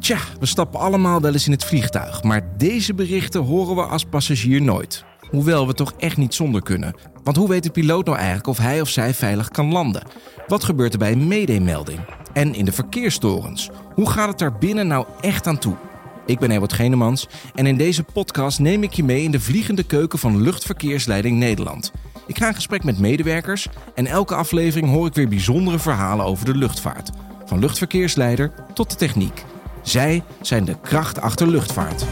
Tja, we stappen allemaal wel eens in het vliegtuig, maar deze berichten horen we als passagier nooit. Hoewel we toch echt niet zonder kunnen. Want hoe weet de piloot nou eigenlijk of hij of zij veilig kan landen? Wat gebeurt er bij een medemelding? En in de verkeerstorens? Hoe gaat het daar binnen nou echt aan toe? Ik ben Ewart Genemans en in deze podcast neem ik je mee in de vliegende keuken van Luchtverkeersleiding Nederland. Ik ga in gesprek met medewerkers en elke aflevering hoor ik weer bijzondere verhalen over de luchtvaart. Van luchtverkeersleider tot de techniek. Zij zijn de kracht achter luchtvaart.